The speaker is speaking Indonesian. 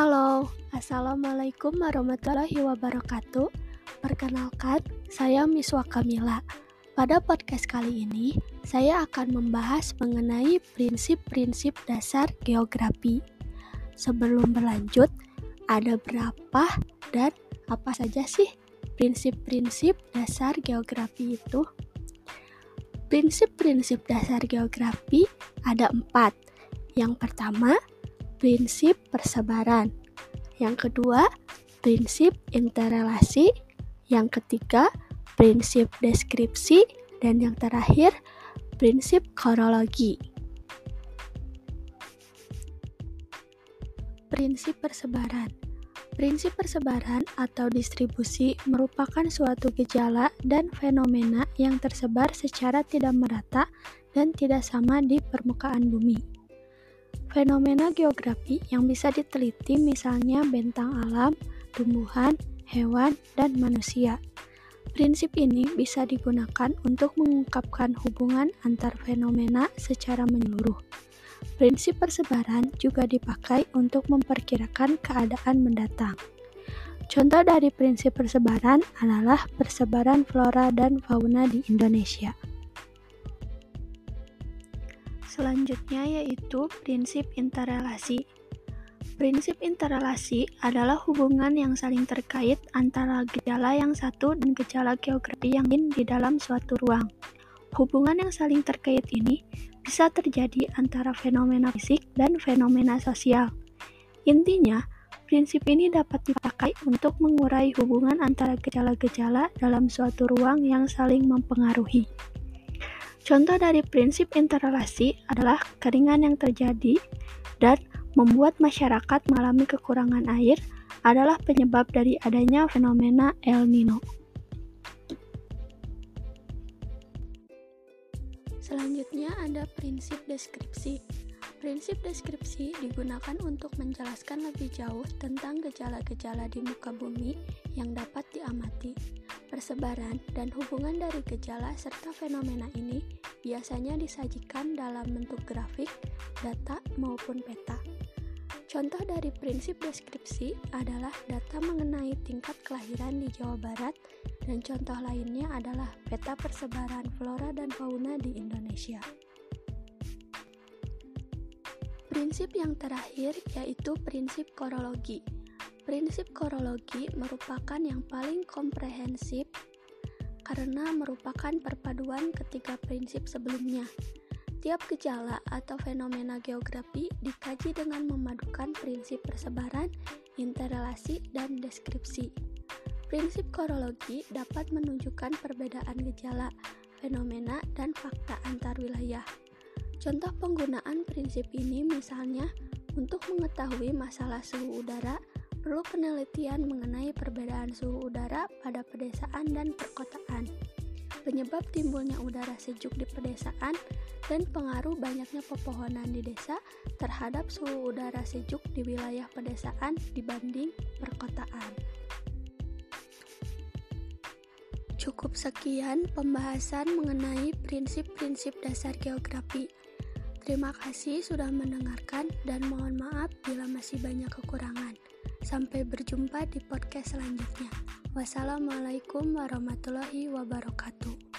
Halo, Assalamualaikum warahmatullahi wabarakatuh. Perkenalkan, saya Miswa Kamila. Pada podcast kali ini, saya akan membahas mengenai prinsip-prinsip dasar geografi. Sebelum berlanjut, ada berapa dan apa saja sih prinsip-prinsip dasar geografi itu? Prinsip-prinsip dasar geografi ada empat. Yang pertama, prinsip persebaran. Yang kedua, prinsip interrelasi. Yang ketiga, prinsip deskripsi. Dan yang terakhir, prinsip kronologi. Prinsip persebaran Prinsip persebaran atau distribusi merupakan suatu gejala dan fenomena yang tersebar secara tidak merata dan tidak sama di permukaan bumi. Fenomena geografi yang bisa diteliti misalnya bentang alam, tumbuhan, hewan, dan manusia. Prinsip ini bisa digunakan untuk mengungkapkan hubungan antar fenomena secara menyeluruh. Prinsip persebaran juga dipakai untuk memperkirakan keadaan mendatang. Contoh dari prinsip persebaran adalah persebaran flora dan fauna di Indonesia. Selanjutnya yaitu prinsip interrelasi. Prinsip interrelasi adalah hubungan yang saling terkait antara gejala yang satu dan gejala geografi yang lain di dalam suatu ruang. Hubungan yang saling terkait ini bisa terjadi antara fenomena fisik dan fenomena sosial. Intinya, prinsip ini dapat dipakai untuk mengurai hubungan antara gejala-gejala dalam suatu ruang yang saling mempengaruhi. Contoh dari prinsip interrelasi adalah keringan yang terjadi dan membuat masyarakat mengalami kekurangan air adalah penyebab dari adanya fenomena El Nino. Selanjutnya ada prinsip deskripsi. Prinsip deskripsi digunakan untuk menjelaskan lebih jauh tentang gejala-gejala di muka bumi yang dapat diamati. Persebaran dan hubungan dari gejala serta fenomena ini biasanya disajikan dalam bentuk grafik, data, maupun peta. Contoh dari prinsip deskripsi adalah data mengenai tingkat kelahiran di Jawa Barat, dan contoh lainnya adalah peta persebaran flora dan fauna di Indonesia. Prinsip yang terakhir yaitu prinsip korologi. Prinsip korologi merupakan yang paling komprehensif karena merupakan perpaduan ketiga prinsip sebelumnya. Tiap gejala atau fenomena geografi dikaji dengan memadukan prinsip persebaran, interrelasi, dan deskripsi. Prinsip korologi dapat menunjukkan perbedaan gejala, fenomena, dan fakta antar wilayah. Contoh penggunaan prinsip ini misalnya untuk mengetahui masalah suhu udara, perlu penelitian mengenai perbedaan suhu udara pada pedesaan dan perkotaan, penyebab timbulnya udara sejuk di pedesaan, dan pengaruh banyaknya pepohonan di desa terhadap suhu udara sejuk di wilayah pedesaan dibanding perkotaan. Cukup sekian pembahasan mengenai prinsip-prinsip dasar geografi. Terima kasih sudah mendengarkan dan mohon maaf bila masih banyak kekurangan. Sampai berjumpa di podcast selanjutnya. Wassalamualaikum warahmatullahi wabarakatuh.